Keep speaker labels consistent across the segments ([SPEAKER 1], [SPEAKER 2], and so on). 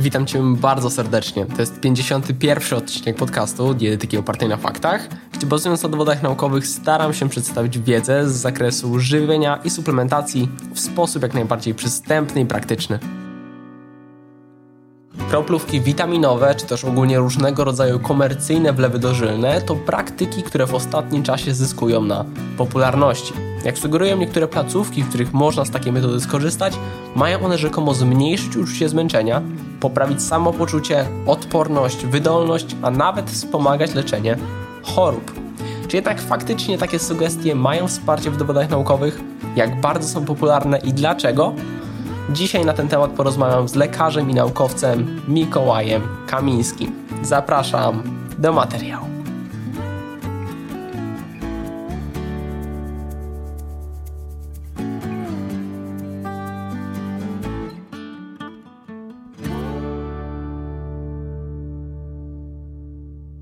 [SPEAKER 1] Witam Cię bardzo serdecznie. To jest 51. odcinek podcastu Dietetyki opartej na faktach, gdzie bazując na dowodach naukowych staram się przedstawić wiedzę z zakresu żywienia i suplementacji w sposób jak najbardziej przystępny i praktyczny. Kroplówki witaminowe, czy też ogólnie różnego rodzaju komercyjne wlewy dożylne to praktyki, które w ostatnim czasie zyskują na popularności. Jak sugerują niektóre placówki, w których można z takiej metody skorzystać, mają one rzekomo zmniejszyć uczucie zmęczenia, poprawić samopoczucie, odporność, wydolność, a nawet wspomagać leczenie chorób. Czy jednak faktycznie takie sugestie mają wsparcie w dowodach naukowych? Jak bardzo są popularne i dlaczego? Dzisiaj na ten temat porozmawiam z lekarzem i naukowcem Mikołajem Kamińskim. Zapraszam do materiału.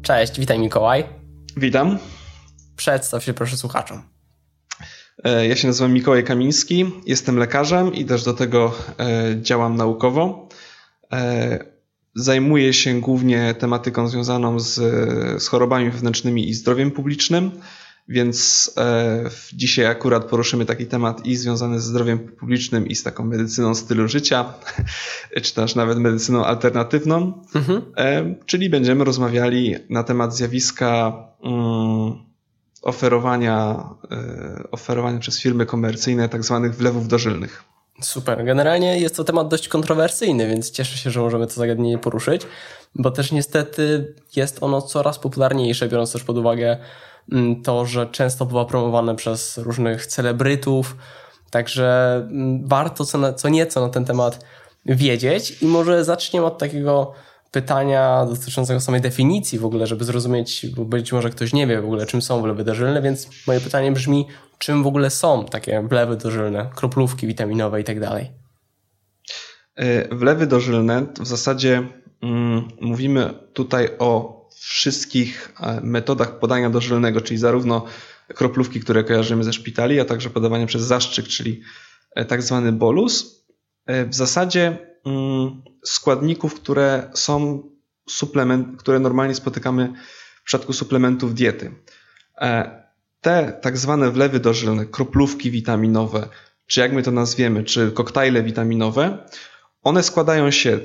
[SPEAKER 1] Cześć, witaj Mikołaj.
[SPEAKER 2] Witam.
[SPEAKER 1] Przedstaw się proszę słuchaczom.
[SPEAKER 2] E, ja się nazywam Mikołaj Kamiński, jestem lekarzem i też do tego e, działam naukowo. E, zajmuję się głównie tematyką związaną z, z chorobami wewnętrznymi i zdrowiem publicznym, więc dzisiaj akurat poruszymy taki temat i związany ze zdrowiem publicznym i z taką medycyną stylu życia, czy też nawet medycyną alternatywną, mhm. czyli będziemy rozmawiali na temat zjawiska. Um, oferowania, e, oferowania przez firmy komercyjne tak zwanych wlewów dożylnych.
[SPEAKER 1] Super. Generalnie jest to temat dość kontrowersyjny, więc cieszę się, że możemy to zagadnienie poruszyć, bo też niestety jest ono coraz popularniejsze, biorąc też pod uwagę mm, to, że często bywa promowane przez różnych celebrytów, także mm, warto co, co nieco na ten temat wiedzieć i może zaczniemy od takiego pytania dotyczącego samej definicji w ogóle, żeby zrozumieć, bo być może ktoś nie wie w ogóle, czym są wlewy dożylne, więc moje pytanie brzmi, czym w ogóle są takie wlewy dożylne, kroplówki witaminowe i tak dalej?
[SPEAKER 2] E, wlewy dożylne w zasadzie mm, mówimy tutaj o wszystkich e, metodach podania dożylnego, czyli zarówno kroplówki, które kojarzymy ze szpitali, a także podawanie przez zaszczyk, czyli e, tak zwany bolus. W zasadzie mm, składników, które są suplement, które normalnie spotykamy w przypadku suplementów diety. E, te tak zwane wlewy dożylne, kroplówki witaminowe, czy jak my to nazwiemy, czy koktajle witaminowe, one składają się,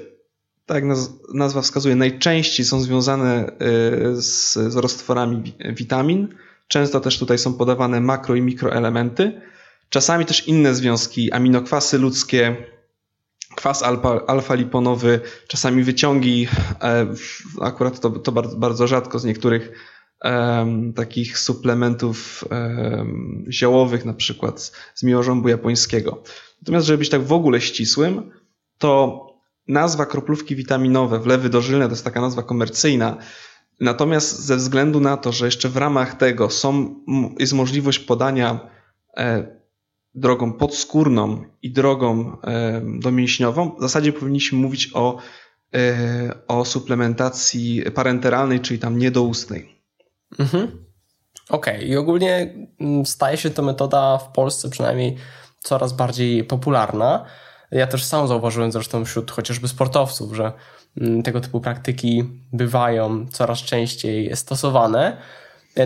[SPEAKER 2] tak jak nazwa wskazuje, najczęściej są związane e, z, z roztworami witamin. Często też tutaj są podawane makro i mikroelementy. Czasami też inne związki, aminokwasy ludzkie, kwas alfa-liponowy, czasami wyciągi, e, akurat to, to bardzo, bardzo rzadko z niektórych um, takich suplementów um, ziołowych, na przykład z, z miłożąbu japońskiego. Natomiast, żeby być tak w ogóle ścisłym, to nazwa kroplówki witaminowe, wlewy dożylne, to jest taka nazwa komercyjna, Natomiast ze względu na to, że jeszcze w ramach tego są, jest możliwość podania e, drogą podskórną i drogą domięśniową, w zasadzie powinniśmy mówić o, e, o suplementacji parenteralnej, czyli tam niedoustnej.
[SPEAKER 1] Mhm. Okej, okay. i ogólnie mm, staje się to metoda w Polsce przynajmniej coraz bardziej popularna. Ja też sam zauważyłem zresztą wśród chociażby sportowców, że mm, tego typu praktyki bywają coraz częściej stosowane.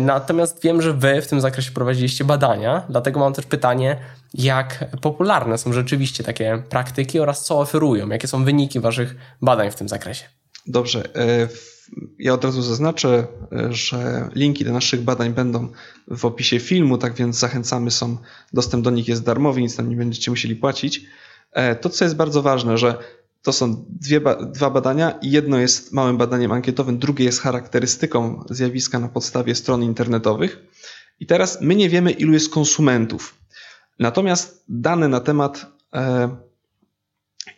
[SPEAKER 1] Natomiast wiem, że Wy w tym zakresie prowadziliście badania, dlatego mam też pytanie, jak popularne są rzeczywiście takie praktyki oraz co oferują, jakie są wyniki Waszych badań w tym zakresie.
[SPEAKER 2] Dobrze. E, ja od razu zaznaczę, e, że linki do naszych badań będą w opisie filmu, tak więc zachęcamy, są, dostęp do nich jest darmowy, nic tam nie będziecie musieli płacić. E, to, co jest bardzo ważne, że to są dwie, dwa badania jedno jest małym badaniem ankietowym, drugie jest charakterystyką zjawiska na podstawie stron internetowych. I teraz my nie wiemy, ilu jest konsumentów. Natomiast dane na temat, e,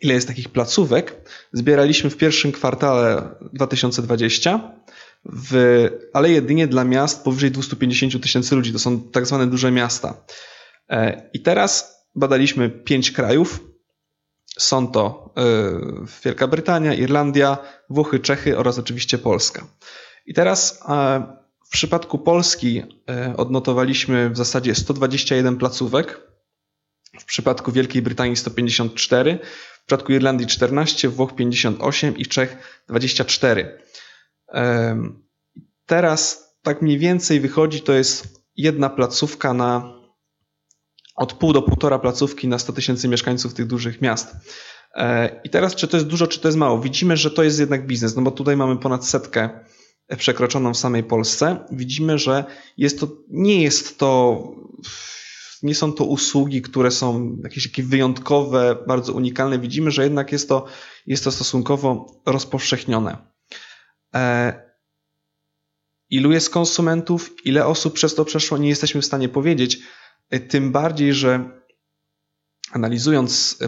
[SPEAKER 2] ile jest takich placówek, zbieraliśmy w pierwszym kwartale 2020, w, ale jedynie dla miast powyżej 250 tysięcy ludzi. To są tak zwane duże miasta. E, I teraz badaliśmy pięć krajów, są to y, Wielka Brytania, Irlandia, Włochy, Czechy oraz oczywiście Polska. I teraz w przypadku Polski y, odnotowaliśmy w zasadzie 121 placówek w przypadku Wielkiej Brytanii 154, w przypadku Irlandii 14, Włoch 58 i Czech 24. Teraz tak mniej więcej wychodzi, to jest jedna placówka na od pół do półtora placówki na 100 tysięcy mieszkańców tych dużych miast. E, I teraz, czy to jest dużo, czy to jest mało? Widzimy, że to jest jednak biznes, no bo tutaj mamy ponad setkę przekroczoną w samej Polsce. Widzimy, że jest to, nie jest to, nie są to usługi, które są jakieś takie wyjątkowe, bardzo unikalne. Widzimy, że jednak jest to, jest to stosunkowo rozpowszechnione. E, ilu jest konsumentów, ile osób przez to przeszło, nie jesteśmy w stanie powiedzieć. Tym bardziej, że analizując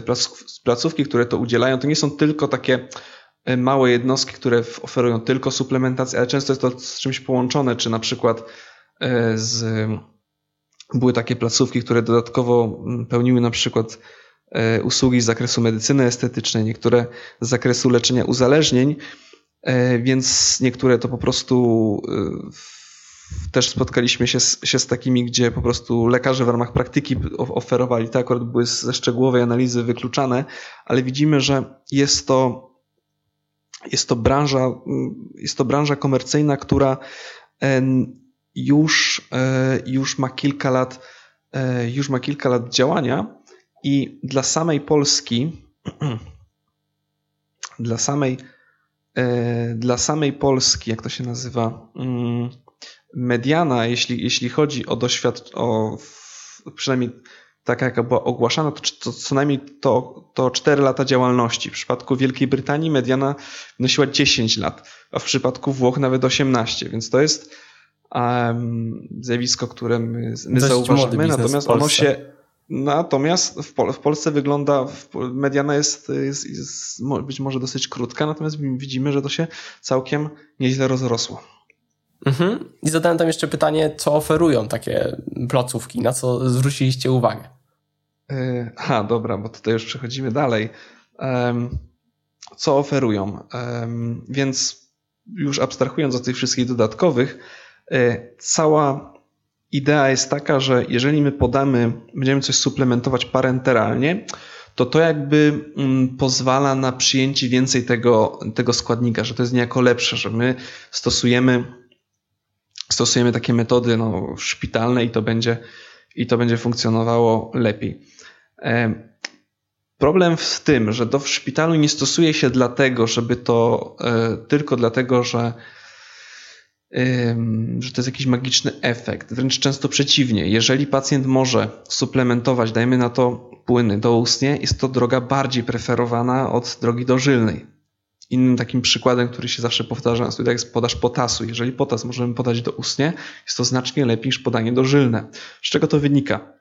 [SPEAKER 2] placówki, które to udzielają, to nie są tylko takie e, małe jednostki, które oferują tylko suplementację, ale często jest to z czymś połączone, czy na przykład e, z, były takie placówki, które dodatkowo pełniły na przykład e, usługi z zakresu medycyny estetycznej, niektóre z zakresu leczenia uzależnień, więc niektóre to po prostu też spotkaliśmy się z, się z takimi, gdzie po prostu lekarze w ramach praktyki oferowali, te akurat były ze szczegółowej analizy wykluczane, ale widzimy, że jest to, jest to branża, jest to branża komercyjna, która już, e, już ma kilka lat, e, już ma kilka lat działania i dla samej Polski, dla samej, e, dla samej Polski, jak to się nazywa, mm, mediana, jeśli, jeśli chodzi o doświadczenie, o przynajmniej taka jaka była ogłaszana, to, to co najmniej to, to 4 lata działalności. W przypadku Wielkiej Brytanii mediana wynosiła 10 lat, a w przypadku Włoch nawet 18, więc to jest um, zjawisko, które my, my zauważamy, natomiast ono się Natomiast w, Pol w Polsce wygląda, mediana jest, jest, jest być może dosyć krótka, natomiast widzimy, że to się całkiem nieźle rozrosło.
[SPEAKER 1] Mhm. I zadałem tam jeszcze pytanie, co oferują takie placówki, na co zwróciliście uwagę?
[SPEAKER 2] E, aha, dobra, bo tutaj już przechodzimy dalej. Co oferują? Więc już abstrahując od tych wszystkich dodatkowych, e, cała idea jest taka, że jeżeli my podamy, będziemy coś suplementować parenteralnie, to to jakby mm, pozwala na przyjęcie więcej tego, tego składnika, że to jest niejako lepsze, że my stosujemy stosujemy takie metody no, szpitalne i to będzie, i to będzie funkcjonowało lepiej. Problem w tym, że to w szpitalu nie stosuje się dlatego, żeby to e, tylko dlatego, że, że to jest jakiś magiczny efekt. Wręcz często przeciwnie. Jeżeli pacjent może suplementować, dajmy na to płyny doustnie, jest to droga bardziej preferowana od drogi dożylnej. Innym takim przykładem, który się zawsze powtarza na studiach jest podaż potasu. Jeżeli potas możemy podać do ustnie, jest to znacznie lepiej niż podanie dożylne. Z czego to wynika?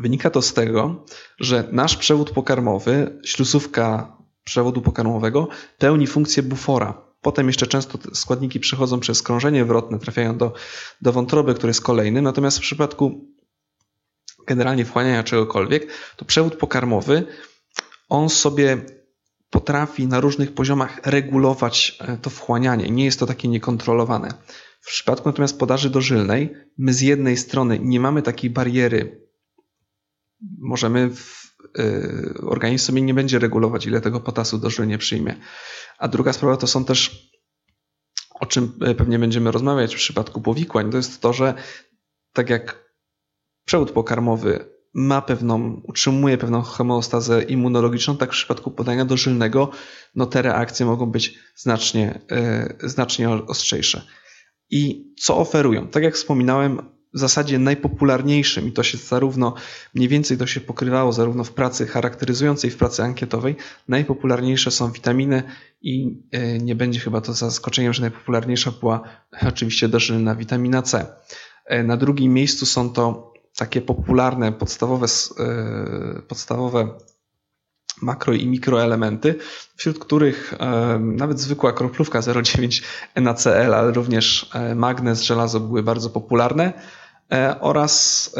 [SPEAKER 2] Wynika to z tego, że nasz przewód pokarmowy, ślusówka przewodu pokarmowego pełni funkcję bufora. Potem jeszcze często składniki przechodzą przez krążenie wrotne, trafiają do, do wątroby, który jest kolejny. Natomiast w przypadku generalnie wchłaniania czegokolwiek, to przewód pokarmowy, on sobie potrafi na różnych poziomach regulować e, to wchłanianie. Nie jest to takie niekontrolowane. W przypadku natomiast podaży dożylnej, my z jednej strony nie mamy takiej bariery, możemy, w, yy, organizm sobie nie będzie regulować, ile tego potasu dożylnie przyjmie. A druga sprawa to są też, o czym e, pewnie będziemy rozmawiać w przypadku powikłań, to jest to, że tak jak przewód pokarmowy ma pewną, utrzymuje pewną homeostazę immunologiczną, tak w przypadku podania dożylnego, no te reakcje mogą być znacznie, yy, znacznie ostrzejsze. I co oferują? Tak jak wspominałem, w zasadzie najpopularniejszym, i to się zarówno mniej więcej to się pokrywało zarówno w pracy charakteryzującej, w pracy ankietowej, najpopularniejsze są witaminy i e, nie będzie chyba to zaskoczeniem, że najpopularniejsza była oczywiście dożylna witamina C. E, na drugim miejscu są to takie popularne, podstawowe, e, podstawowe makro i mikroelementy, wśród których e, nawet zwykła kroplówka 0,9 NaCl, ale również e, magnez, żelazo były bardzo popularne oraz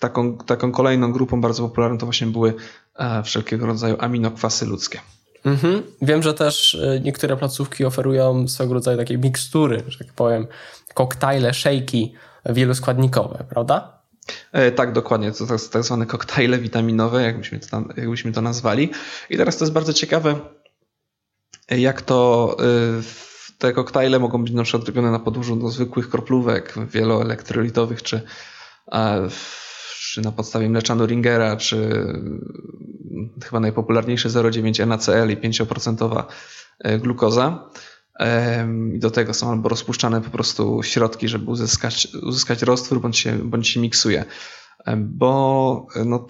[SPEAKER 2] taką, taką kolejną grupą bardzo popularną to właśnie były wszelkiego rodzaju aminokwasy ludzkie.
[SPEAKER 1] Mhm. Wiem, że też niektóre placówki oferują swego rodzaju takie mikstury, że tak powiem, koktajle, szejki wieloskładnikowe, prawda?
[SPEAKER 2] E, tak, dokładnie. To tak, tak zwane koktajle witaminowe, jakbyśmy to, jakbyśmy to nazwali. I teraz to jest bardzo ciekawe, jak to y, te koktajle mogą być na przykład robione na podłożu do zwykłych kroplówek wieloelektrolitowych, czy, czy na podstawie mlecza Noringera, czy chyba najpopularniejsze 0,9 NaCl i 5% e, glukoza. Do tego są albo rozpuszczane po prostu środki, żeby uzyskać, uzyskać roztwór, bądź się, bądź się miksuje. Bo no,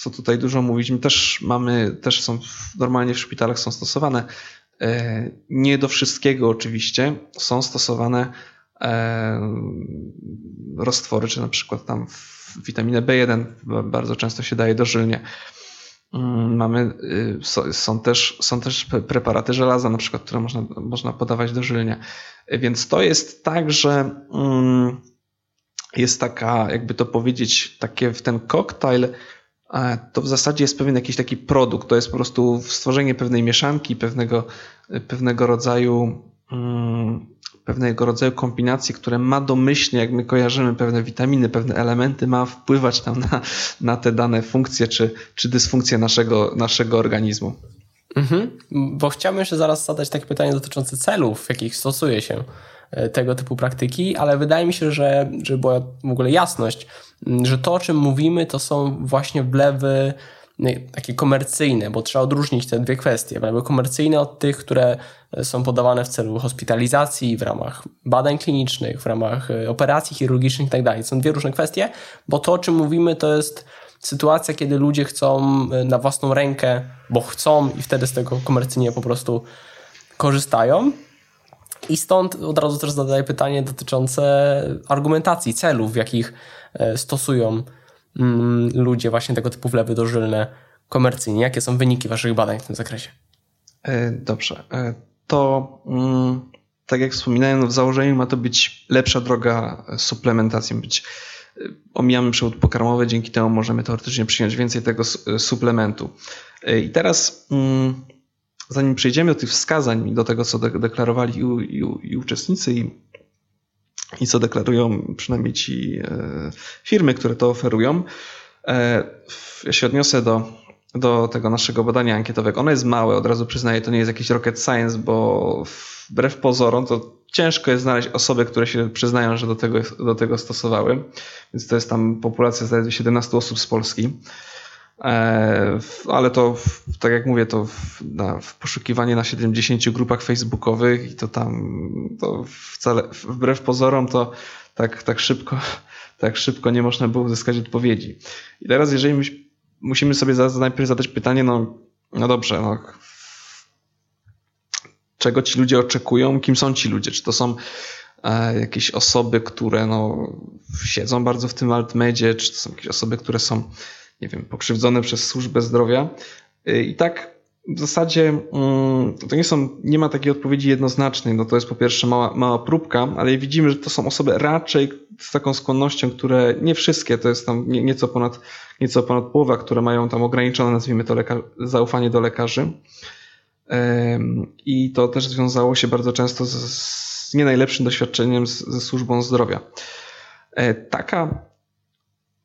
[SPEAKER 2] co tutaj dużo mówić, my też mamy, też są normalnie w szpitalach są stosowane. E, nie do wszystkiego oczywiście są stosowane roztwory, czy na przykład tam witaminę B1 bardzo często się daje dożylnie. Mm, mamy, y, są też, są też preparaty żelaza, na przykład, które można, można podawać dożylnie. Więc to jest tak, że mm, jest taka, jakby to powiedzieć, takie w ten koktajl, e, to w zasadzie jest pewien jakiś taki produkt. To jest po prostu stworzenie pewnej mieszanki, pewnego, pewnego rodzaju mm, pewnego rodzaju kombinacji, które ma domyślnie, jak my kojarzymy pewne witaminy, pewne elementy, ma wpływać tam na, na te dane funkcje czy, czy dysfunkcje naszego, naszego organizmu.
[SPEAKER 1] Mhm, bo chciałbym jeszcze zaraz zadać takie pytanie dotyczące celów, w jakich stosuje się e, tego typu praktyki, ale wydaje mi się, że żeby była w ogóle jasność, że to, o czym mówimy, to są właśnie wlewy takie komercyjne, bo trzeba odróżnić te dwie kwestie. Wlewy komercyjne od tych, które są podawane w celu hospitalizacji, w ramach badań klinicznych, w ramach e, operacji chirurgicznych itd. Tak są dwie różne kwestie, bo to, o czym mówimy, to jest sytuacja, kiedy ludzie chcą e, na własną rękę, bo chcą i wtedy z tego komercyjnie po prostu korzystają. I stąd od razu też zadaję pytanie dotyczące argumentacji, celów, w jakich e, stosują ludzie właśnie tego typu wlewy dożylne komercyjnie. Jakie są wyniki waszych badań w tym zakresie?
[SPEAKER 2] Dobrze to mm, tak jak wspominałem, no w założeniu ma to być lepsza droga suplementacji, być y, omijamy przewód pokarmowy, dzięki temu możemy teoretycznie przyjąć więcej tego suplementu. I teraz, mm, zanim przejdziemy do tych wskazań i do tego, co deklarowali i, i, i uczestnicy, i, i, co deklarują przynajmniej ci firmy, które to oferują, ja się odniosę do do tego naszego badania ankietowego. Ono jest małe, od razu przyznaję, to nie jest jakiś rocket science, bo wbrew pozorom to ciężko jest znaleźć osoby, które się przyznają, że do tego, do tego stosowały. Więc to jest tam populacja zaledwie 17 osób z Polski. E, ale to, tak jak mówię, to w, na, w poszukiwanie na 70 grupach facebookowych i to tam to wcale, wbrew pozorom to tak, tak szybko tak szybko nie można było uzyskać odpowiedzi. I teraz, jeżeli musimy sobie najpierw zadać pytanie, no, no dobrze, no, czego ci ludzie oczekują, kim są ci ludzie? Czy to są e, jakieś osoby, które no, siedzą bardzo w tym altmedzie, czy to są jakieś osoby, które są, nie wiem, pokrzywdzone przez służbę zdrowia? E, I tak w zasadzie mm, to nie są, nie ma takiej odpowiedzi jednoznacznej. No to jest po pierwsze mała, mała próbka, ale widzimy, że to są osoby raczej z taką skłonnością, które nie wszystkie, to jest tam nieco ponad, nieco ponad połowa, które mają tam ograniczone, nazwijmy to, zaufanie do lekarzy. I to też związało się bardzo często z, z nie najlepszym doświadczeniem z, ze służbą zdrowia. E, taka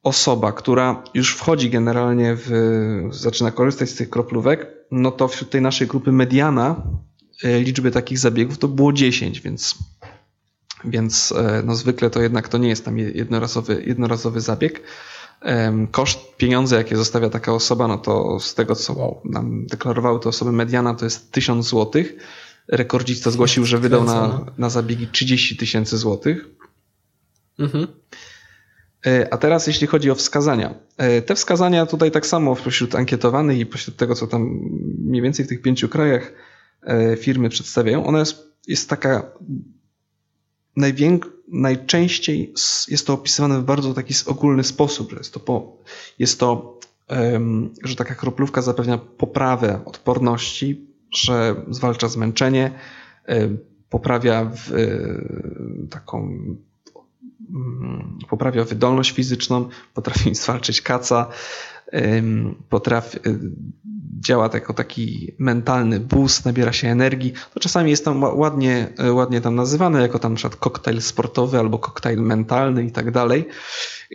[SPEAKER 2] osoba, która już wchodzi generalnie w, zaczyna korzystać z tych kroplówek, no to wśród tej naszej grupy mediana e, liczby takich zabiegów to było 10, więc, więc e, no zwykle to jednak to nie jest tam jednorazowy, jednorazowy zabieg. Koszt, pieniądze, jakie zostawia taka osoba, no to z tego, co nam deklarowały te osoby mediana, to jest 1000 złotych. Rekordzista zgłosił, że wydał na, na zabiegi 30 tysięcy złotych. Mhm. E, a teraz jeśli chodzi o wskazania. E, te wskazania tutaj tak samo wśród ankietowanych i pośród tego, co tam mniej więcej w tych pięciu krajach e, firmy przedstawiają, ona jest, jest taka najwięk, najczęściej jest to opisywane w bardzo taki ogólny sposób, że jest to, po, jest to że taka kroplówka zapewnia poprawę odporności, że zwalcza zmęczenie, poprawia taką Mm, poprawia wydolność fizyczną, potrafi zwalczyć kaca, potrafi, działa jako taki mentalny boost, nabiera się energii. To czasami jest tam ładnie, ładnie tam nazywane jako tam przykład koktajl sportowy albo koktajl mentalny i tak dalej.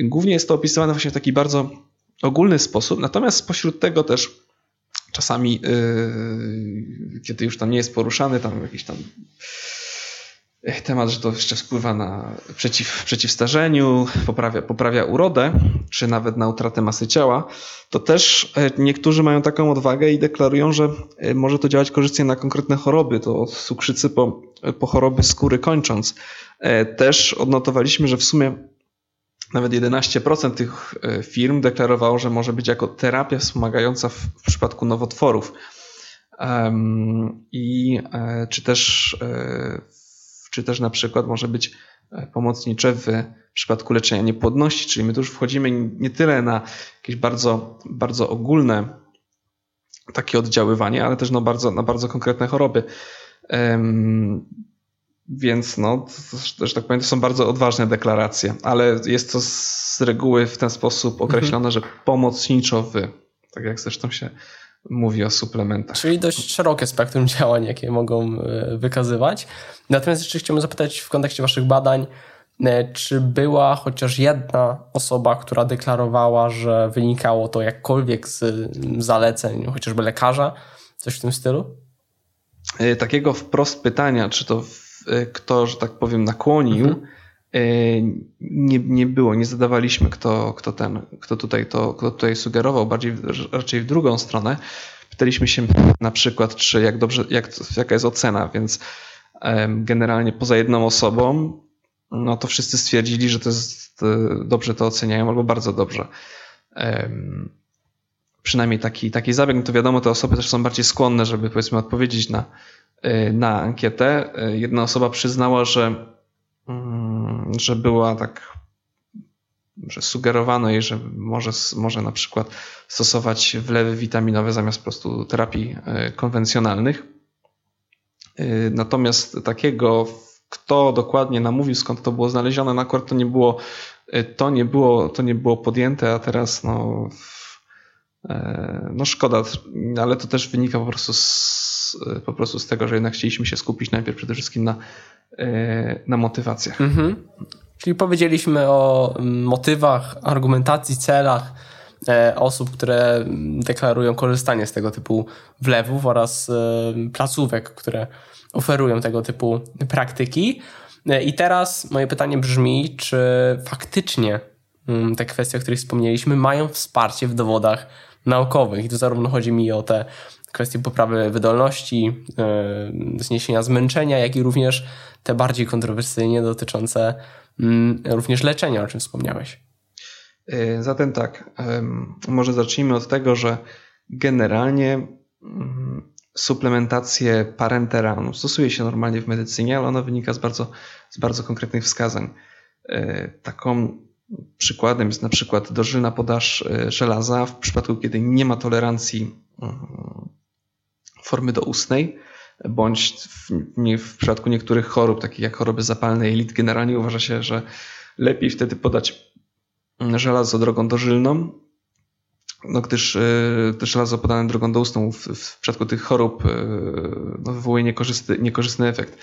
[SPEAKER 2] Głównie jest to opisywane właśnie w taki bardzo ogólny sposób, natomiast spośród tego też czasami, yy, kiedy już tam nie jest poruszany, tam jakiś tam temat, że to jeszcze wpływa na przeciw, przeciwstarzeniu, poprawia, poprawia urodę, czy nawet na utratę masy ciała, to też e, niektórzy mają taką odwagę i deklarują, że e, może to działać korzystnie na konkretne choroby, to od cukrzycy po, po choroby skóry kończąc. E, też odnotowaliśmy, że w sumie nawet 11% tych firm deklarowało, że może być jako terapia wspomagająca w, w przypadku nowotworów. I czy też czy też na przykład może być e, pomocnicze w przypadku leczenia niepłodności, czyli my tu już wchodzimy nie tyle na jakieś bardzo, bardzo ogólne takie oddziaływanie, ale też no bardzo, na bardzo konkretne choroby. Więc no, to, że tak powiem, to są bardzo odważne deklaracje, ale jest to z reguły w ten sposób określone, mhm. że pomocniczo wy, tak jak zresztą się mówi o suplementach.
[SPEAKER 1] Czyli dość szerokie spektrum działań, jakie mogą e, wykazywać. Natomiast jeszcze chciałbym zapytać w kontekście Waszych badań, e, czy była chociaż jedna osoba, która deklarowała, że wynikało to jakkolwiek z zaleceń chociażby lekarza? Coś w tym stylu?
[SPEAKER 2] E, takiego wprost pytania, czy to kto, że tak powiem, nakłonił, mhm. Nie, nie było, nie zadawaliśmy, kto, kto ten, kto tutaj to, kto tutaj sugerował, bardziej raczej w drugą stronę. Pytaliśmy się na przykład, czy jak dobrze, jak, jaka jest ocena, więc generalnie poza jedną osobą, no to wszyscy stwierdzili, że to jest e, dobrze to oceniają albo bardzo dobrze. Przynajmniej taki, taki zabieg, no to wiadomo, te osoby też są bardziej skłonne, żeby powiedzmy odpowiedzieć na, e, na ankietę. E, jedna osoba przyznała, że, że była tak, że sugerowano jej, że może, może na przykład stosować wlewy witaminowe zamiast po prostu terapii konwencjonalnych. Y, natomiast takiego, kto dokładnie namówił, skąd to było znalezione, na akurat to nie było, y, to nie było, to nie było podjęte, a teraz no, e, no szkoda, ale to też wynika po prostu z, po prostu z tego, że jednak chcieliśmy się skupić najpierw przede wszystkim na, e, na motywacjach. Mhm.
[SPEAKER 1] Czyli powiedzieliśmy o motywach, argumentacji, celach E, osób, które deklarują korzystanie z tego typu wlewów oraz e, placówek, które oferują tego typu praktyki. E, I teraz moje pytanie brzmi, czy faktycznie mm, te kwestie, o których wspomnieliśmy, mają wsparcie w dowodach naukowych. I tu zarówno chodzi mi o te kwestie poprawy wydolności, zniesienia zmęczenia, jak i również te bardziej kontrowersyjnie dotyczące mm, również leczenia, o czym wspomniałeś.
[SPEAKER 2] E, zatem tak, może zacznijmy od tego, że generalnie mm, suplementację parenteralną stosuje się normalnie w medycynie, ale ona wynika z bardzo, z bardzo konkretnych wskazań. E, taką przykładem jest na przykład dożylna podaż e, żelaza w przypadku, kiedy nie ma tolerancji mm, formy doustnej, bądź w, w przypadku niektórych chorób, takich jak choroby zapalne jelit, generalnie uważa się, że lepiej wtedy podać żelazo drogą dożylną, no gdyż y, to żelazo podane drogą doustną w, w przypadku tych chorób y, no, wywołuje niekorzystny, niekorzystny efekt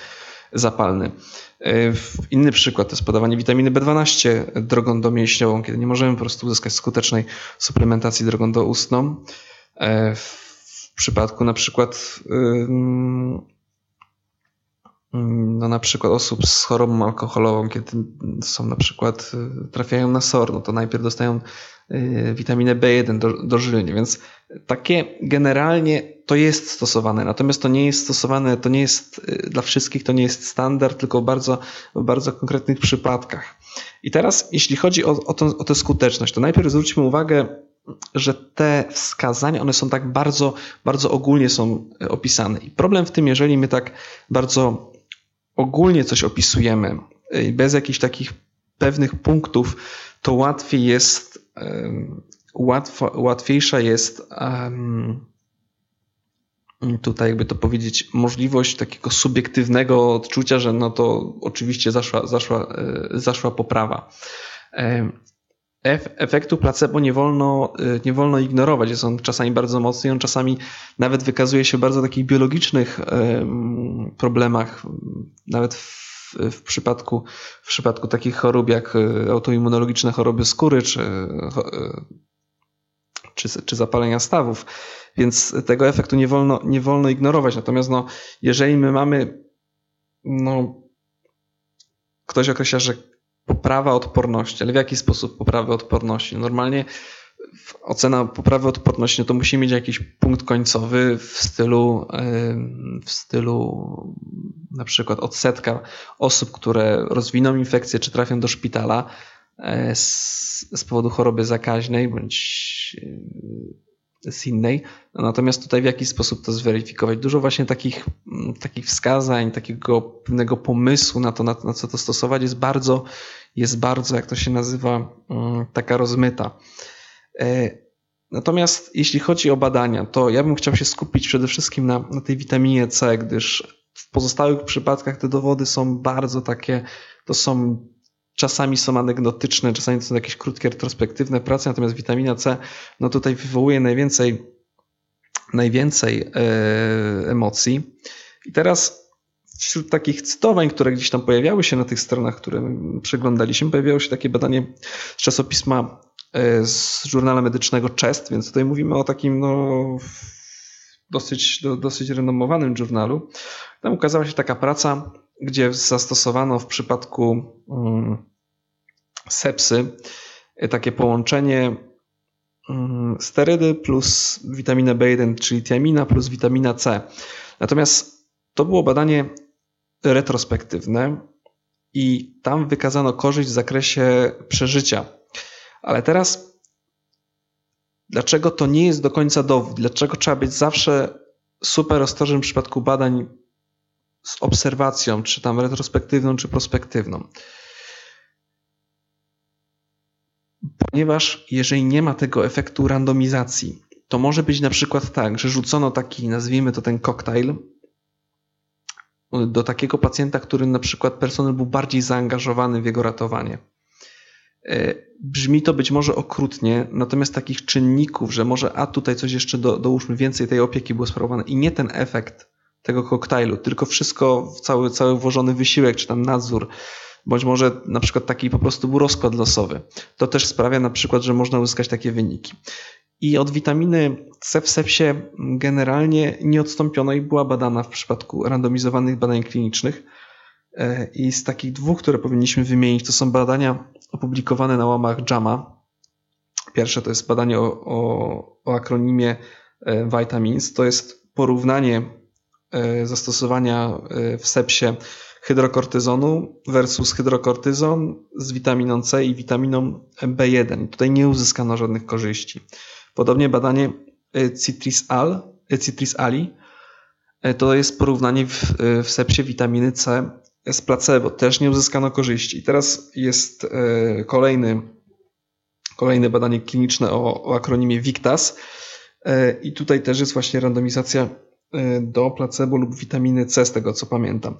[SPEAKER 2] zapalny. Y, inny przykład to jest podawanie witaminy B12 drogą domięśniową, kiedy nie możemy po prostu uzyskać skutecznej suplementacji drogą doustną. Przypadku na przykład no na przykład osób z chorobą alkoholową, kiedy są na przykład, y, trafiają na SOR, no to najpierw dostają y, witaminę B1 do, dożylnie, więc takie generalnie to jest stosowane, natomiast to nie jest stosowane, to nie jest y, dla wszystkich, to nie jest standard, tylko w bardzo, w bardzo konkretnych przypadkach. I teraz, jeśli chodzi o, o, to, o tę skuteczność, to najpierw zwróćmy uwagę, że te wskazania, one są tak bardzo, bardzo ogólnie są opisane. I problem w tym, jeżeli my tak bardzo ogólnie coś opisujemy, y, bez jakichś takich pewnych punktów, to łatwiej jest, łatwo, łatwiejsza jest tutaj, jakby to powiedzieć, możliwość takiego subiektywnego odczucia, że no to oczywiście zaszła, zaszła, y, zaszła poprawa. Efektu placebo nie wolno, y, nie wolno ignorować. Jest on czasami bardzo mocny i on czasami nawet wykazuje się w bardzo takich biologicznych problemach, nawet w, w, przypadku, w przypadku takich chorób jak y, autoimmunologiczne choroby skóry czy, y, czy, czy zapalenia stawów. Więc tego efektu nie wolno, nie wolno ignorować. Natomiast no, jeżeli my mamy, no, ktoś określa, że poprawa odporności, ale w jaki sposób poprawy odporności? Normalnie ocena poprawy odporności, no to musi mieć jakiś punkt końcowy w stylu, w stylu na przykład odsetka osób, które rozwiną infekcję czy trafią do szpitala e, z, z powodu choroby zakaźnej bądź innej. Natomiast tutaj w jaki sposób to zweryfikować? Dużo właśnie takich, takich wskazań, takiego pewnego pomysłu na to, na, na co to stosować jest bardzo, jest bardzo, jak to się nazywa, taka rozmyta. E, natomiast jeśli chodzi o badania, to ja bym chciał się skupić przede wszystkim na, na tej witaminie C, gdyż w pozostałych przypadkach te dowody są bardzo takie, to są czasami są anegdotyczne, czasami to są jakieś krótkie, retrospektywne prace, natomiast witamina C, no tutaj wywołuje najwięcej, najwięcej e, emocji. I teraz wśród takich cytowań, które gdzieś tam pojawiały się na tych stronach, które przeglądaliśmy, pojawiało się takie badanie z czasopisma E, z żurnala medycznego Chest, więc tutaj mówimy o takim no, dosyć, dosyć renomowanym żurnalu. Tam ukazała się taka praca, gdzie zastosowano w przypadku um, sepsy e, takie połączenie um, sterydy plus witaminę B1, czyli tiamina plus witamina C. Natomiast to było badanie retrospektywne i tam wykazano korzyść w zakresie przeżycia ale teraz, dlaczego to nie jest do końca dowód? Dlaczego trzeba być zawsze super ostrożnym w przypadku badań z obserwacją, czy tam retrospektywną, czy prospektywną? Ponieważ jeżeli nie ma tego efektu randomizacji, to może być na przykład tak, że rzucono taki, nazwijmy to ten koktajl, do takiego pacjenta, który na przykład personel był bardziej zaangażowany w jego ratowanie. E, brzmi to być może okrutnie, natomiast takich czynników, że może a tutaj coś jeszcze do, dołóżmy, więcej tej opieki było sprawowane i nie ten efekt tego koktajlu, tylko wszystko, cały, cały włożony wysiłek, czy tam nadzór, bądź może na przykład taki po prostu był rozkład losowy. To też sprawia na przykład, że można uzyskać takie wyniki. I od witaminy C w sepsie generalnie nie odstąpiono i była badana w przypadku randomizowanych badań klinicznych. E, I z takich dwóch, które powinniśmy wymienić, to są badania opublikowane na łamach JAMA. Pierwsze to jest badanie o, o, o akronimie e, Vitamins. To jest porównanie zastosowania w sepsie hydrokortyzonu versus hydrokortyzon z witaminą C i witaminą B1. Tutaj nie uzyskano żadnych korzyści. Podobnie badanie Citris, Al, Citris Ali to jest porównanie w, w sepsie witaminy C z placebo też nie uzyskano korzyści. Teraz jest e, kolejny, kolejne badanie kliniczne o, o akronimie VICTAS e, i tutaj też jest właśnie randomizacja e, do placebo lub witaminy C, z tego co pamiętam.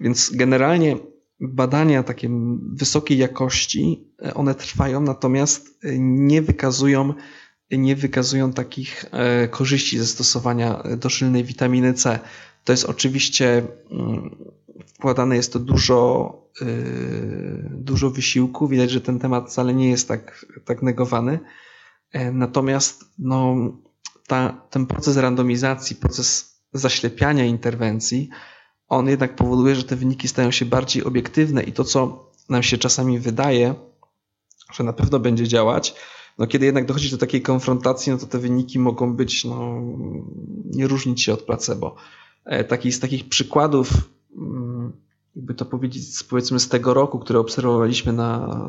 [SPEAKER 2] Więc generalnie badania takie wysokiej jakości, one trwają, natomiast nie wykazują, nie wykazują takich korzyści ze stosowania dożylnej witaminy C. To jest oczywiście mm, wkładane jest to dużo, dużo wysiłku. Widać, że ten temat wcale nie jest tak, tak negowany. Natomiast no, ta, ten proces randomizacji, proces zaślepiania interwencji, on jednak powoduje, że te wyniki stają się bardziej obiektywne i to, co nam się czasami wydaje, że na pewno będzie działać, no kiedy jednak dochodzi do takiej konfrontacji, no to te wyniki mogą być, no, nie różnić się od placebo. E, taki z takich przykładów Mm, jakby to powiedzieć, powiedzmy z tego roku, które obserwowaliśmy na,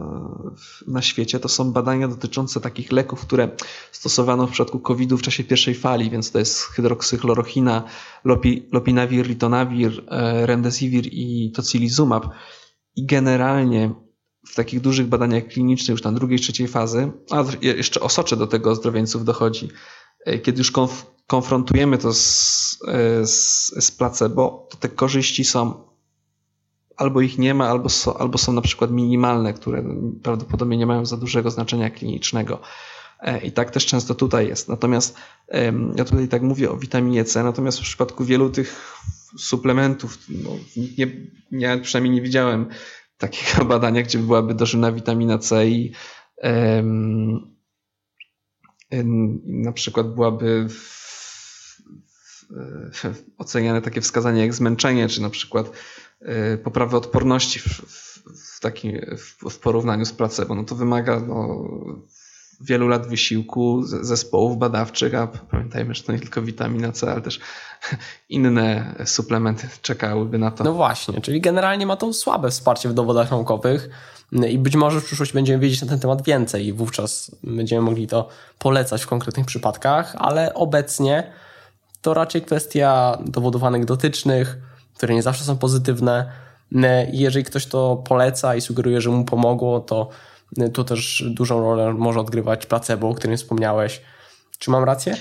[SPEAKER 2] na świecie, to są badania dotyczące takich leków, które stosowano w przypadku COVID-u w czasie pierwszej fali, więc to jest hydroksykhlorochina, lopi, lopinavir, ritonavir, e, remdesivir i tocilizumab. I generalnie w takich dużych badaniach klinicznych, już na drugiej, trzeciej fazy, a jeszcze osocze do tego ozdrowieńców dochodzi, e, kiedy już konf konfrontujemy to z, z, z placebo, to te korzyści są albo ich nie ma, albo, so, albo są na przykład minimalne, które prawdopodobnie nie mają za dużego znaczenia klinicznego. E, I tak też często tutaj jest. Natomiast ja tutaj tak mówię o witaminie C, natomiast w przypadku wielu tych suplementów, no, nie, ja przynajmniej nie widziałem takiego badania, gdzie byłaby dożylna witamina C i na przykład byłaby w, w, w, oceniane takie wskazanie jak zmęczenie, czy na przykład poprawy odporności w, w, takim, w, porównaniu z placebo. No to wymaga no, wielu lat wysiłku zespołów badawczych, a pamiętajmy, że to nie tylko witamina C, ale też inne suplementy czekałyby na to.
[SPEAKER 1] No właśnie, czyli generalnie ma to słabe wsparcie w dowodach naukowych i być może w przyszłości będziemy wiedzieć na ten temat więcej i wówczas będziemy mogli to polecać w konkretnych przypadkach, ale obecnie to raczej kwestia dowodów anegdotycznych, które nie zawsze są pozytywne. Jeżeli ktoś to poleca i sugeruje, że mu pomogło, to tu też dużą rolę może odgrywać placebo, o którym wspomniałeś. Czy mam rację?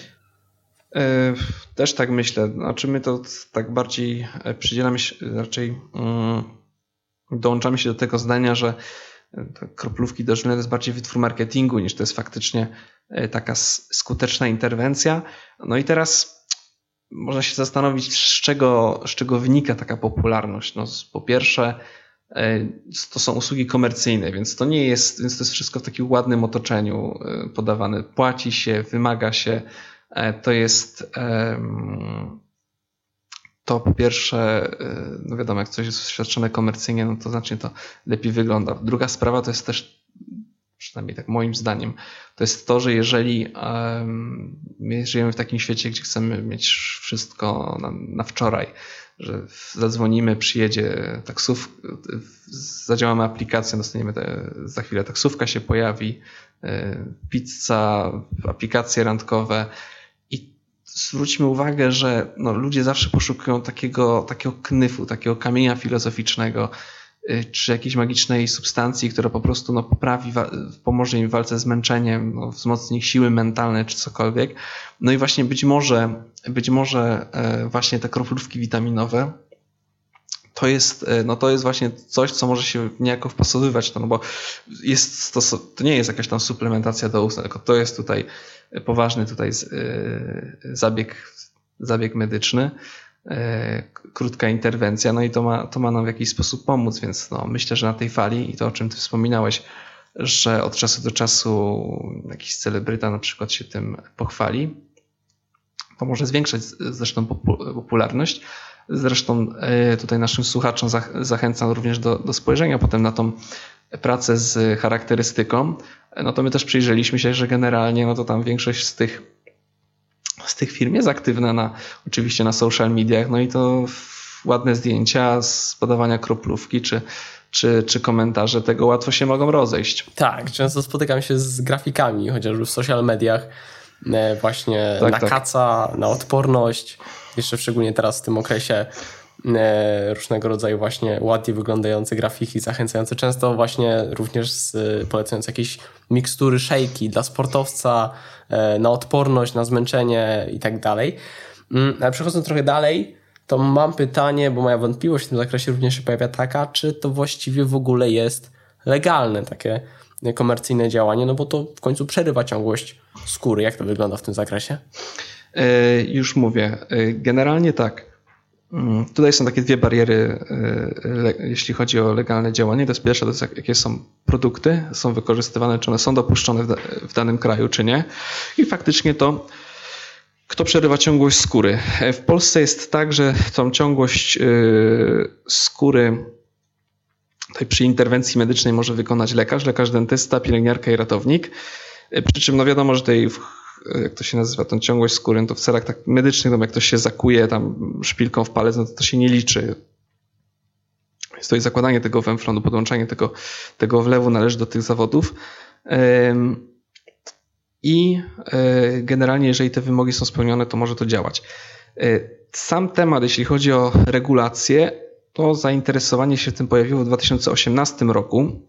[SPEAKER 2] E, też tak myślę. Znaczy my to tak bardziej e, przydzielamy się, raczej um, dołączamy się do tego zdania, że kroplówki dożylne to jest bardziej wytwór marketingu niż to jest faktycznie e, taka skuteczna interwencja. No i teraz można się zastanowić, z czego, z czego wynika taka popularność. No, po pierwsze, E, to są usługi komercyjne, więc to nie jest, więc to jest wszystko w takim ładnym otoczeniu e, podawane. Płaci się, wymaga się. E, to jest to po pierwsze, no wiadomo, jak coś jest świadczone komercyjnie, no to znacznie to lepiej wygląda. Druga sprawa to jest też, przynajmniej tak moim zdaniem, to jest to, że jeżeli my żyjemy w takim świecie, gdzie chcemy mieć wszystko na, na wczoraj, że zadzwonimy, przyjedzie taksówka, zadziałamy aplikację, dostaniemy te, za chwilę taksówka się pojawi, e, pizza, aplikacje randkowe i zwróćmy uwagę, że no, ludzie zawsze poszukują takiego, takiego knyfu, takiego kamienia filozoficznego, czy jakiejś magicznej substancji, która po prostu no, poprawi, pomoże im w walce z męczeniem, no, wzmocni ich siły mentalne, czy cokolwiek. No i właśnie być może być może e, właśnie te kroplówki witaminowe to jest, e, no to jest właśnie coś, co może się niejako wpasowywać, no bo jest to, to nie jest jakaś tam suplementacja do ust, tylko to jest tutaj poważny tutaj e, zabieg, zabieg medyczny, krótka interwencja, no i to ma, to ma nam w jakiś sposób pomóc, więc no, myślę, że na tej fali i to, o czym ty wspominałeś, że od czasu do czasu jakiś celebryta na przykład się tym pochwali, to może zwiększać zresztą popularność. Zresztą e, tutaj naszym słuchaczom zachęcam również do, do spojrzenia potem na tą pracę z charakterystyką. No to my też przyjrzeliśmy się, że generalnie no to tam większość z tych, z tych firm jest aktywna na, oczywiście na social mediach, no i to ładne zdjęcia z podawania kroplówki czy, czy, czy komentarze tego łatwo się mogą rozejść.
[SPEAKER 1] Tak, często spotykam się z grafikami, chociażby w social mediach, E, właśnie tak, na tak. kaca, na odporność, jeszcze szczególnie teraz w tym okresie różnego rodzaju właśnie ładnie wyglądające grafiki, zachęcające często właśnie również z, polecające jakieś mikstury, szejki dla sportowca, e, na odporność, na zmęczenie i tak dalej. Mm, ale przechodząc trochę dalej, to mam pytanie, bo moja wątpliwość w tym zakresie również się pojawia taka, czy to właściwie w ogóle jest legalne takie komercyjne działanie, no bo to w końcu przerywa ciągłość skóry. Jak to wygląda w tym zakresie?
[SPEAKER 2] E, już mówię. E, generalnie tak. Mm, tutaj są takie dwie bariery, e, jeśli chodzi o legalne działanie. To jest pierwsza, to jest jakie są produkty, są wykorzystywane, czy one są dopuszczone w danym kraju, czy nie. I faktycznie to, kto przerywa ciągłość skóry. W Polsce jest tak, że tą ciągłość skóry Tutaj przy interwencji medycznej może wykonać lekarz, lekarz dentysta, pielęgniarka i ratownik. E, przy czym no wiadomo, że tej jak to się nazywa, tą ciągłość skóry, no to w celach tak medycznych, no jak ktoś się zakuje tam szpilką w palec, no to to się nie liczy. Więc tutaj zakładanie tego węflonu, podłączanie tego, tego wlewu należy do tych zawodów. I e, generalnie, jeżeli te wymogi są spełnione, to może to działać. E, sam temat, jeśli chodzi o regulację, to zainteresowanie się tym pojawiło w 2018 roku.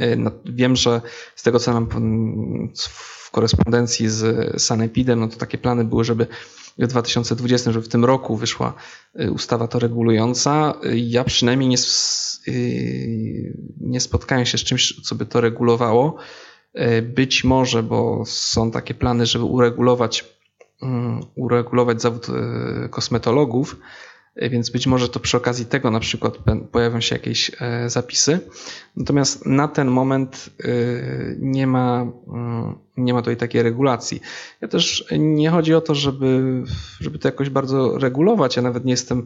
[SPEAKER 2] E, wiem, że z tego co mam w korespondencji z Sanepidem, no to takie plany były, żeby w 2020, że w tym roku wyszła ustawa to regulująca. Ja przynajmniej nie, nie spotkałem się z czymś, co by to regulowało. Być może, bo są takie plany, żeby uregulować, mm, uregulować zawód kosmetologów, więc być może to przy okazji tego na przykład pojawią się jakieś e, zapisy. Natomiast na ten moment e, nie ma, mm, nie ma tutaj takiej regulacji. Ja też nie chodzi o to, żeby, żeby to jakoś bardzo regulować. Ja nawet nie jestem,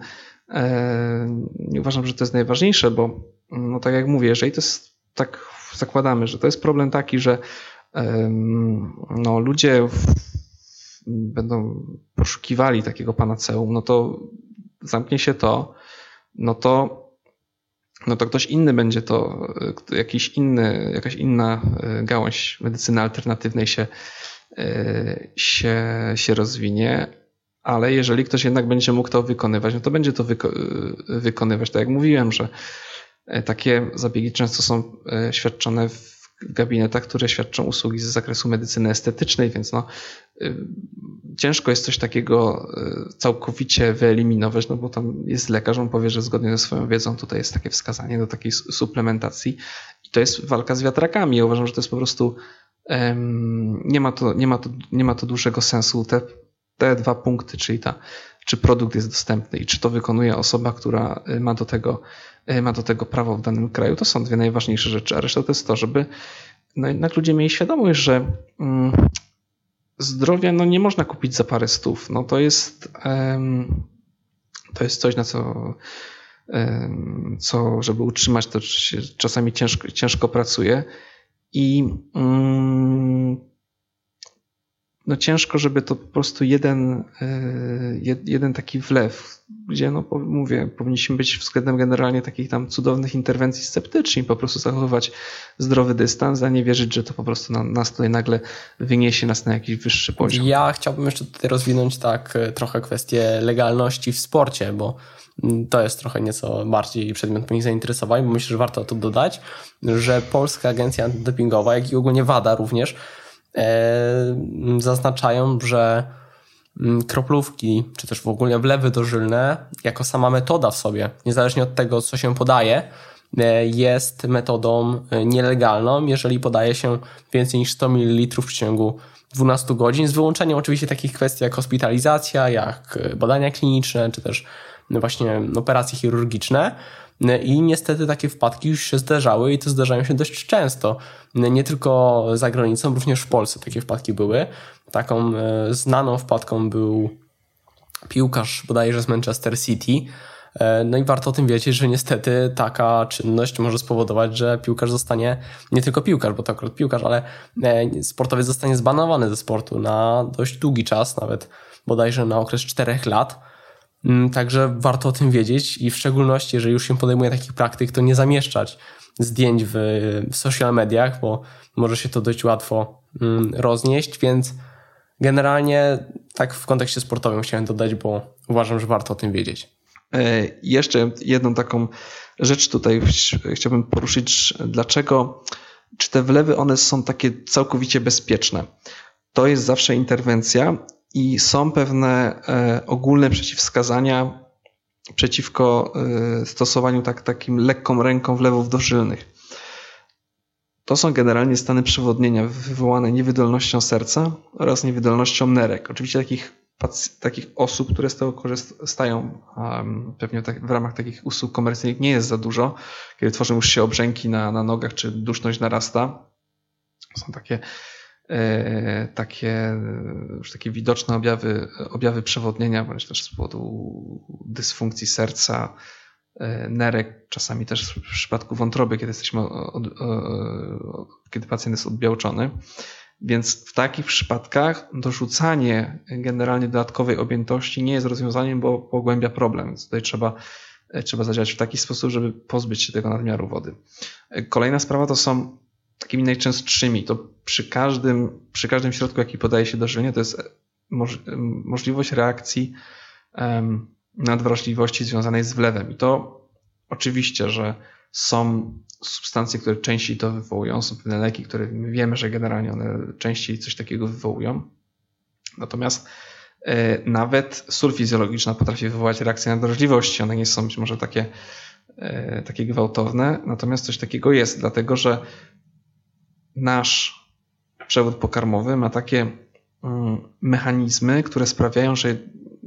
[SPEAKER 2] e, nie uważam, że to jest najważniejsze, bo no tak jak mówię, jeżeli to jest tak zakładamy, że to jest problem taki, że no, ludzie będą poszukiwali takiego panaceum, no to zamknie się to, no to, no to ktoś inny będzie to, jakiś inny, jakaś inna e, gałąź medycyny alternatywnej się, e, się, się rozwinie, ale jeżeli ktoś jednak będzie mógł to wykonywać, no to będzie to wyko e, wykonywać. Tak jak mówiłem, że takie zabiegi często są świadczone w gabinetach, które świadczą usługi z zakresu medycyny estetycznej, więc no, y, ciężko jest coś takiego y, całkowicie wyeliminować, no bo tam jest lekarz, on powie, że zgodnie ze swoją wiedzą tutaj jest takie wskazanie do takiej suplementacji i to jest walka z wiatrakami. Ja uważam, że to jest po prostu nie ma to, nie ma to, nie ma to dłuższego sensu. Te, te dwa punkty, czyli ta, czy produkt jest dostępny i czy to wykonuje osoba, która y, ma do tego E, ma do tego prawo w danym kraju. To są dwie najważniejsze rzeczy, a reszta to jest to, żeby no jednak ludzie mieli świadomość, że mm, zdrowia no nie można kupić za parę stów. No to jest, to jest coś, na co, co żeby utrzymać, to czasami ciężko, ciężko pracuje. I mm, no ciężko, żeby to po prostu jeden, e, jeden taki wlew, gdzie no mówię, powinniśmy być względem generalnie takich tam cudownych interwencji sceptyczni, po prostu zachowywać zdrowy dystans, a nie wierzyć, że to po prostu nas tutaj nagle wyniesie nas na jakiś wyższy poziom.
[SPEAKER 1] Ja chciałbym jeszcze tutaj rozwinąć tak e, trochę kwestię legalności w sporcie, bo mm, to jest trochę nieco bardziej przedmiot moich zainteresowań, bo myślę, że warto to dodać, że Polska Agencja Antydopingowa, jak i ogólnie WADA również zaznaczają, że mm, kroplówki, czy też w ogóle wlewy dożylne, jako sama metoda w sobie, niezależnie od tego, co się podaje, e, jest metodą e, nielegalną, jeżeli podaje się więcej niż 100 ml w ciągu 12 godzin, z wyłączeniem oczywiście takich kwestii jak hospitalizacja, jak badania kliniczne, czy też właśnie operacje chirurgiczne. I niestety takie wpadki już się zdarzały i to zdarzają się dość często. Nie tylko za granicą, również w Polsce takie wpadki były. Taką e, znaną wpadką był piłkarz bodajże z Manchester City. E, no i warto o tym wiedzieć, że niestety taka czynność może spowodować, że piłkarz zostanie, nie tylko piłkarz, bo to akurat piłkarz, ale e, sportowiec zostanie zbanowany ze sportu na dość długi czas, nawet bodajże na okres 4 lat. Mm, także warto o tym wiedzieć i w szczególności, jeżeli już się podejmuje takich praktyk, to nie zamieszczać zdjęć w social mediach, bo może się to dość łatwo mm, roznieść, więc generalnie tak w kontekście sportowym chciałem dodać, bo uważam, że warto o tym wiedzieć.
[SPEAKER 2] E, jeszcze jedną taką rzecz tutaj chciałbym poruszyć, dlaczego, czy te wlewy one są takie całkowicie bezpieczne. To jest zawsze interwencja i są pewne e, ogólne przeciwwskazania przeciwko e, stosowaniu tak, takim lekką ręką wlewów dożylnych. To są generalnie stany przewodnienia wywołane niewydolnością serca oraz niewydolnością nerek. Oczywiście takich, takich osób, które z tego korzystają, pewnie w ramach takich usług komercyjnych nie jest za dużo, kiedy tworzą już się obrzęki na, na nogach czy duszność narasta. Są takie takie już takie widoczne objawy, objawy przewodnienia, bądź też z powodu dysfunkcji serca, e, nerek, czasami też w przypadku wątroby, kiedy jesteśmy, od, kiedy pacjent jest odbiałczony. Więc w takich przypadkach dorzucanie generalnie dodatkowej objętości nie jest rozwiązaniem, bo pogłębia problem. Więc tutaj trzeba, e, trzeba zadziałać w taki sposób, żeby pozbyć się tego nadmiaru wody. Kolejna sprawa to są takimi najczęstszymi, to przy każdym, przy każdym środku, jaki podaje się do żywienia, to jest możliwość reakcji nadwrażliwości związanej z wlewem. I to oczywiście, że są substancje, które częściej to wywołują, są pewne leki, które wiemy, że generalnie one częściej coś takiego wywołują. Natomiast Nawet sól fizjologiczna potrafi wywołać reakcję na drażliwości. One nie są być może takie, takie gwałtowne, natomiast coś takiego jest, dlatego że nasz przewód pokarmowy ma takie mm, mechanizmy, które sprawiają, że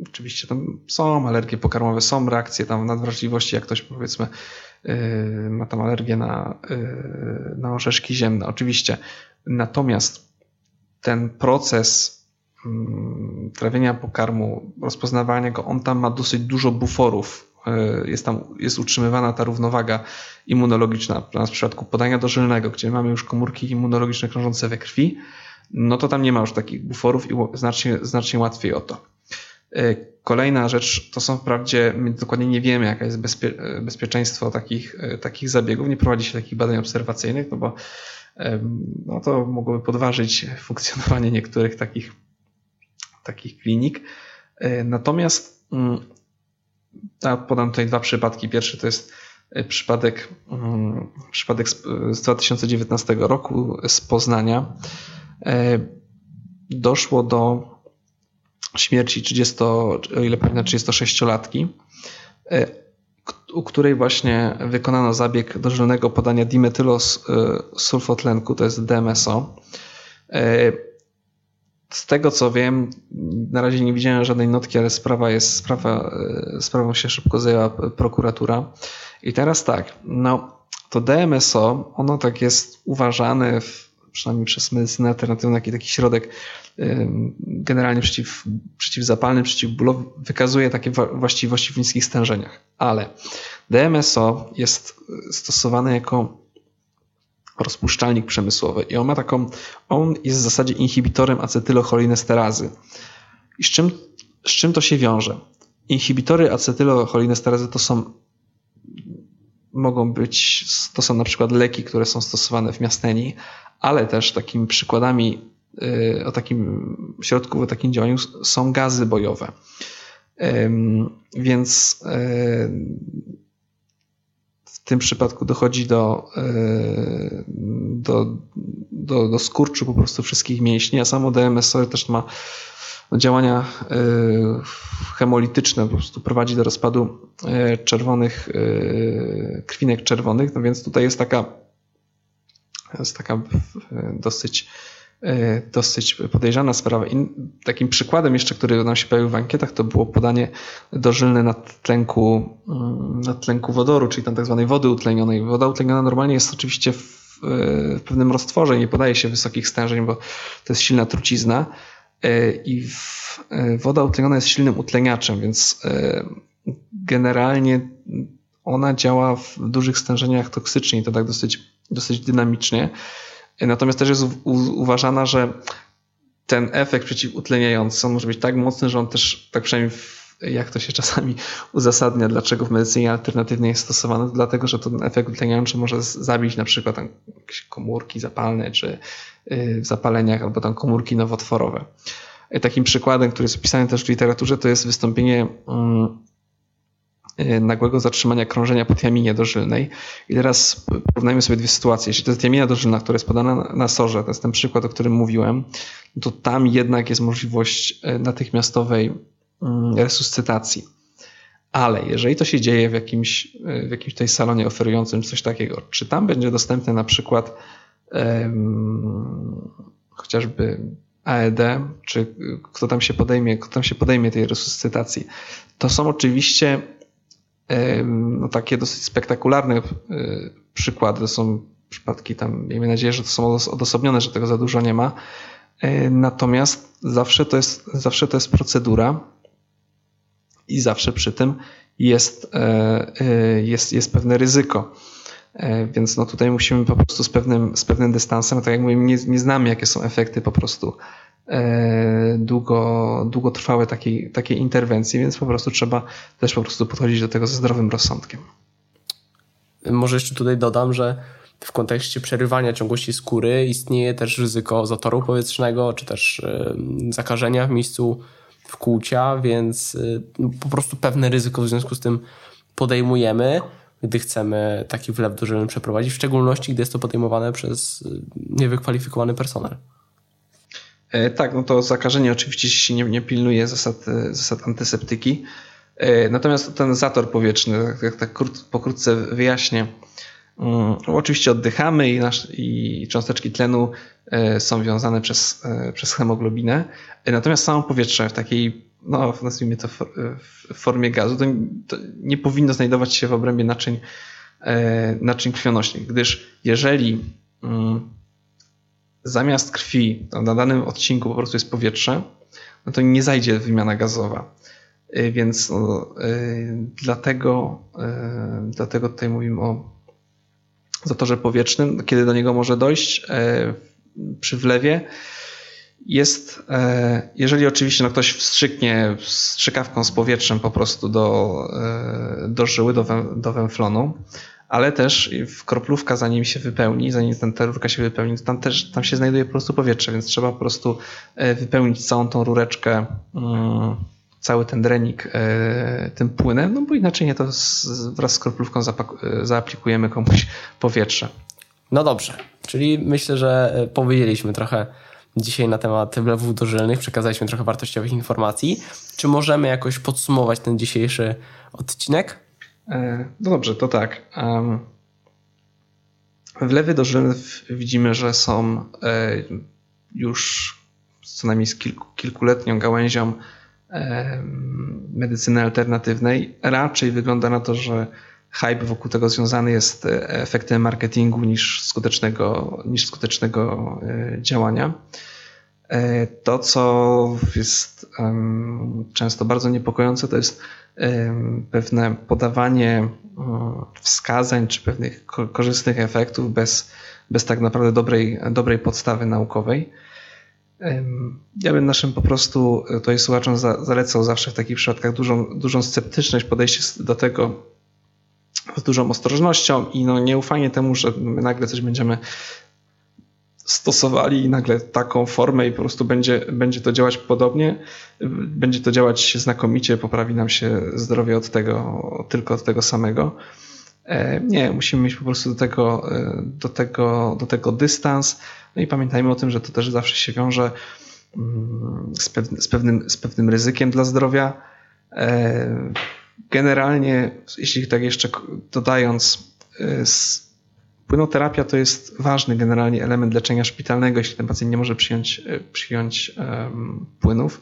[SPEAKER 2] oczywiście tam są alergie pokarmowe, są reakcje tam nadwrażliwości, jak ktoś powiedzmy yy, ma tam alergię na, yy, na orzeszki ziemne, oczywiście. Natomiast ten proces mm, trawienia pokarmu, rozpoznawania go, on tam ma dosyć dużo buforów. Yy, jest tam, jest utrzymywana ta równowaga immunologiczna. W przypadku podania dożylnego, gdzie mamy już komórki immunologiczne krążące we krwi, no to tam nie ma już takich buforów i znacznie, znacznie łatwiej o to. E, kolejna rzecz to są wprawdzie, my dokładnie nie wiemy, jaka jest bezpie, e, bezpieczeństwo takich, e, takich zabiegów, nie prowadzi się takich badań obserwacyjnych, no bo no to mogłoby podważyć funkcjonowanie niektórych takich, takich klinik. Natomiast mm, ja podam tutaj dwa przypadki. Pierwszy to jest przypadek, mm, przypadek z 2019 roku z Poznania. Doszło do śmierci 30, o ile pamiętam, 36-latki, e, u której właśnie wykonano zabieg dożylnego podania dimetylosulfotlenku, to jest DMSO. Z tego co wiem, na razie nie widziałem żadnej notki, ale sprawa jest, sprawa, e, sprawą się szybko zajęła prokuratura. I teraz tak, no to DMSO, ono tak jest uważane w przynajmniej przez medycynę alternatywną, taki, taki środek generalnie przeciw, przeciwzapalny, przeciwbólowy, wykazuje takie właściwości w niskich stężeniach. Ale DMSO jest stosowany jako rozpuszczalnik przemysłowy i on ma taką, on jest w zasadzie inhibitorem acetylocholinesterazy. I z czym, z czym to się wiąże? Inhibitory acetylocholinesterazy to są mogą być, to są na przykład leki, które są stosowane w miasteni, ale też takimi przykładami y, o takim środku, o takim działaniu są gazy bojowe. Więc y, w tym przypadku dochodzi do, y, do, do, do skurczu po prostu wszystkich mięśni, a samo DMSO też ma działania hemolityczne, po prostu prowadzi do rozpadu czerwonych, krwinek czerwonych, no więc tutaj jest taka jest taka dosyć, e, dosyć podejrzana sprawa. I takim przykładem jeszcze, który nam się pojawił w ankietach, to było podanie dożylne nadtlenku, mm, nadtlenku wodoru, czyli tam tak zwanej wody utlenionej. Woda utleniona normalnie jest oczywiście w, w pewnym roztworze, nie podaje się wysokich stężeń, bo to jest silna trucizna e, i w, e, woda utleniona jest silnym utleniaczem, więc generalnie ona działa w dużych stężeniach toksycznie i to tak dosyć, dosyć dynamicznie. Natomiast też jest uważana, że ten efekt przeciwutleniający on może być tak mocny, że on też, tak przynajmniej w, jak to się czasami uzasadnia, dlaczego w medycynie alternatywnej jest stosowany, dlatego że ten efekt utleniający może zabić na przykład tam komórki zapalne, czy y, w zapaleniach, albo tam komórki nowotworowe. Takim przykładem, który jest opisany też w literaturze, to jest wystąpienie mm, nagłego zatrzymania krążenia po tiaminie dożylnej. I teraz porównajmy sobie dwie sytuacje. Jeśli to jest tiamina dożylna, która jest podana na sorze, to jest ten przykład, o którym mówiłem, to tam jednak jest możliwość y, natychmiastowej mm, resuscytacji. Ale jeżeli to się dzieje w jakimś, y, w jakimś tej salonie oferującym coś takiego, czy tam będzie dostępny na przykład um, chociażby AED, czy kto tam się podejmie, kto tam się podejmie tej resuscytacji, to są oczywiście no, takie dosyć spektakularne e, przykłady. To są przypadki tam, miejmy nadzieję, że to są odosobnione, że tego za dużo nie ma. E, natomiast zawsze to jest, zawsze to jest procedura i zawsze przy tym jest, e, jest, jest pewne ryzyko. Więc no tutaj musimy po prostu z pewnym, z pewnym dystansem, tak jak mówię, nie, nie znamy, jakie są efekty po prostu długo, długotrwałe takie, takie interwencje, więc po prostu trzeba też po prostu podchodzić do tego ze zdrowym rozsądkiem.
[SPEAKER 1] Może jeszcze tutaj dodam, że w kontekście przerywania ciągłości skóry istnieje też ryzyko zatoru powietrznego, czy też e, zakażenia w miejscu wkłucia, więc e, no, po prostu pewne ryzyko w związku z tym podejmujemy, gdy chcemy taki wlew dożylny przeprowadzić, w szczególności gdy jest to podejmowane przez niewykwalifikowany personel.
[SPEAKER 2] Tak, no to zakażenie oczywiście się nie, nie pilnuje zasad, zasad antyseptyki. Natomiast ten zator powietrzny, tak, tak pokrótce wyjaśnię, Mm, oczywiście oddychamy i, nasz, i cząsteczki tlenu e, są wiązane przez, e, przez hemoglobinę. E, natomiast samo powietrze w takiej, no nazwijmy to w formie gazu, to, to nie powinno znajdować się w obrębie naczyń, naczyń krwionośnych, gdyż jeżeli mm, zamiast krwi na danym odcinku po prostu jest powietrze, no to nie zajdzie wymiana gazowa. Więc no, dlatego, dlatego tutaj mówimy o zatorze powietrznym, kiedy do niego może dojść przy wlewie, jest, jeżeli oczywiście no ktoś wstrzyknie strzykawką z powietrzem po prostu do, do żyły, do, do węflonu, ale też w kroplówka zanim się wypełni, zanim ta rurka się wypełni, to tam też tam się znajduje po prostu powietrze, więc trzeba po prostu wypełnić całą tą rureczkę mm, cały ten drenik e, tym płynem, no bo inaczej nie to wraz z kroplówką e, zaaplikujemy komuś powietrze.
[SPEAKER 1] No dobrze, czyli myślę, że e, powiedzieliśmy trochę dzisiaj na temat wlewów dożylnych, przekazaliśmy trochę wartościowych informacji. Czy możemy jakoś podsumować ten dzisiejszy odcinek?
[SPEAKER 2] No dobrze, to tak. Wlewy dożylne widzimy, że są już co najmniej z kilku, kilkuletnią gałęzią medycyny alternatywnej. Raczej wygląda na to, że hype wokół tego związany jest e, efektem marketingu niż skutecznego, niż skutecznego e, działania. E, to, co jest często bardzo niepokojące, to jest pewne podawanie wskazań czy pewnych korzystnych efektów bez, bez tak naprawdę dobrej, dobrej podstawy naukowej. Ja bym naszym po prostu e, tutaj słuchaczom zalecał zawsze w takich przypadkach dużą, dużą sceptyczność, podejście do tego z dużą ostrożnością i no nieufanie temu, że nagle coś będziemy stosowali nagle taką formę i po prostu będzie, będzie to działać podobnie, będzie to działać znakomicie, poprawi nam się zdrowie od tego, tylko od tego samego. E, nie, musimy mieć po prostu do tego, e, do tego, do tego dystans. No i pamiętajmy o tym, że to też zawsze się wiąże mm, z, pewnym, z, pewnym, ryzykiem dla zdrowia. E, generalnie, jeśli tak jeszcze dodając, płynoterapia to jest ważny generalnie element leczenia szpitalnego, jeśli ten pacjent nie może przyjąć, przyjąć płynów.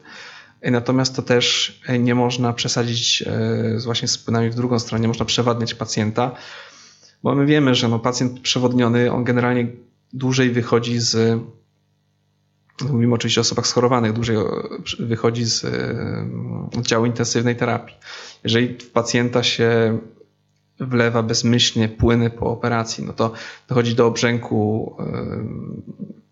[SPEAKER 2] Natomiast to też nie można przesadzić e, właśnie z płynami w drugą stronę, nie można przewadniać pacjenta, bo my wiemy, że no pacjent przewodniony, on generalnie dłużej wychodzi z, mówimy oczywiście o osobach schorowanych, dłużej wychodzi z e, oddziału intensywnej terapii. Jeżeli pacjenta się wlewa bezmyślnie płyny po operacji, no to dochodzi do obrzęku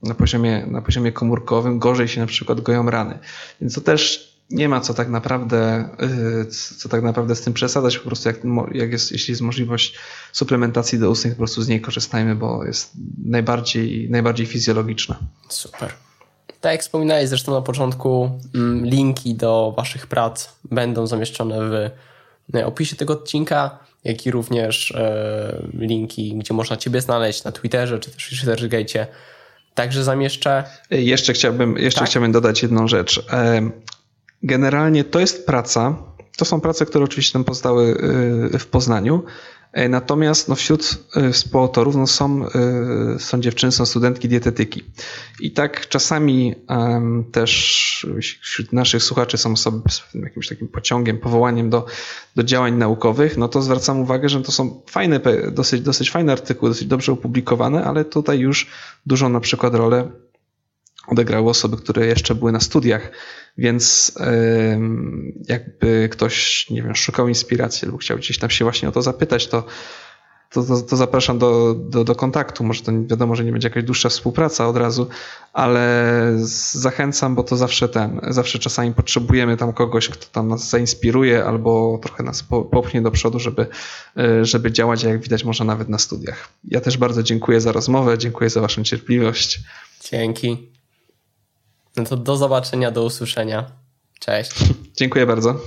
[SPEAKER 2] na poziomie, na poziomie komórkowym, gorzej się na przykład goją rany. Więc to też nie ma co tak naprawdę, y, co tak naprawdę z tym przesadzać. Po prostu jak, jak jest, jeśli jest możliwość suplementacji doustnych, po prostu z niej korzystajmy, bo jest najbardziej, najbardziej fizjologiczna.
[SPEAKER 1] Super. Tak jak wspominałeś zresztą na początku, mm, linki do Waszych prac będą zamieszczone w opisie tego odcinka, jak i również e, linki, gdzie można Ciebie znaleźć na Twitterze czy też w ResearchGate Także zamieszczę.
[SPEAKER 2] Jeszcze chciałbym, jeszcze tak? chciałbym dodać jedną rzecz. E, generalnie to jest praca. To są prace, które oczywiście tam powstały e, w Poznaniu. E, natomiast no, wśród współautorów no, są, są dziewczyny, są studentki dietetyki. I tak czasami um, też wśród naszych słuchaczy są osoby z jakimś takim pociągiem, powołaniem do, do działań naukowych, no to zwracam uwagę, że to są fajne, dosyć, dosyć fajne artykuły, dosyć dobrze opublikowane, ale tutaj już dużą na przykład rolę odegrały osoby, które jeszcze były na studiach, więc jakby ktoś, nie wiem, szukał inspiracji lub chciał gdzieś tam się właśnie o to zapytać, to to, to, to, zapraszam do, do, do kontaktu. Może to wiadomo, że nie będzie jakaś dłuższa współpraca od razu, ale zachęcam, bo to zawsze ten, zawsze czasami potrzebujemy tam kogoś, kto tam nas zainspiruje albo trochę nas popchnie do przodu, żeby, e, żeby działać, jak widać, może nawet na studiach. Ja też bardzo dziękuję za rozmowę, dziękuję za Waszą cierpliwość.
[SPEAKER 1] Dzięki. No to do zobaczenia, do usłyszenia. Cześć.
[SPEAKER 2] Dziękuję bardzo.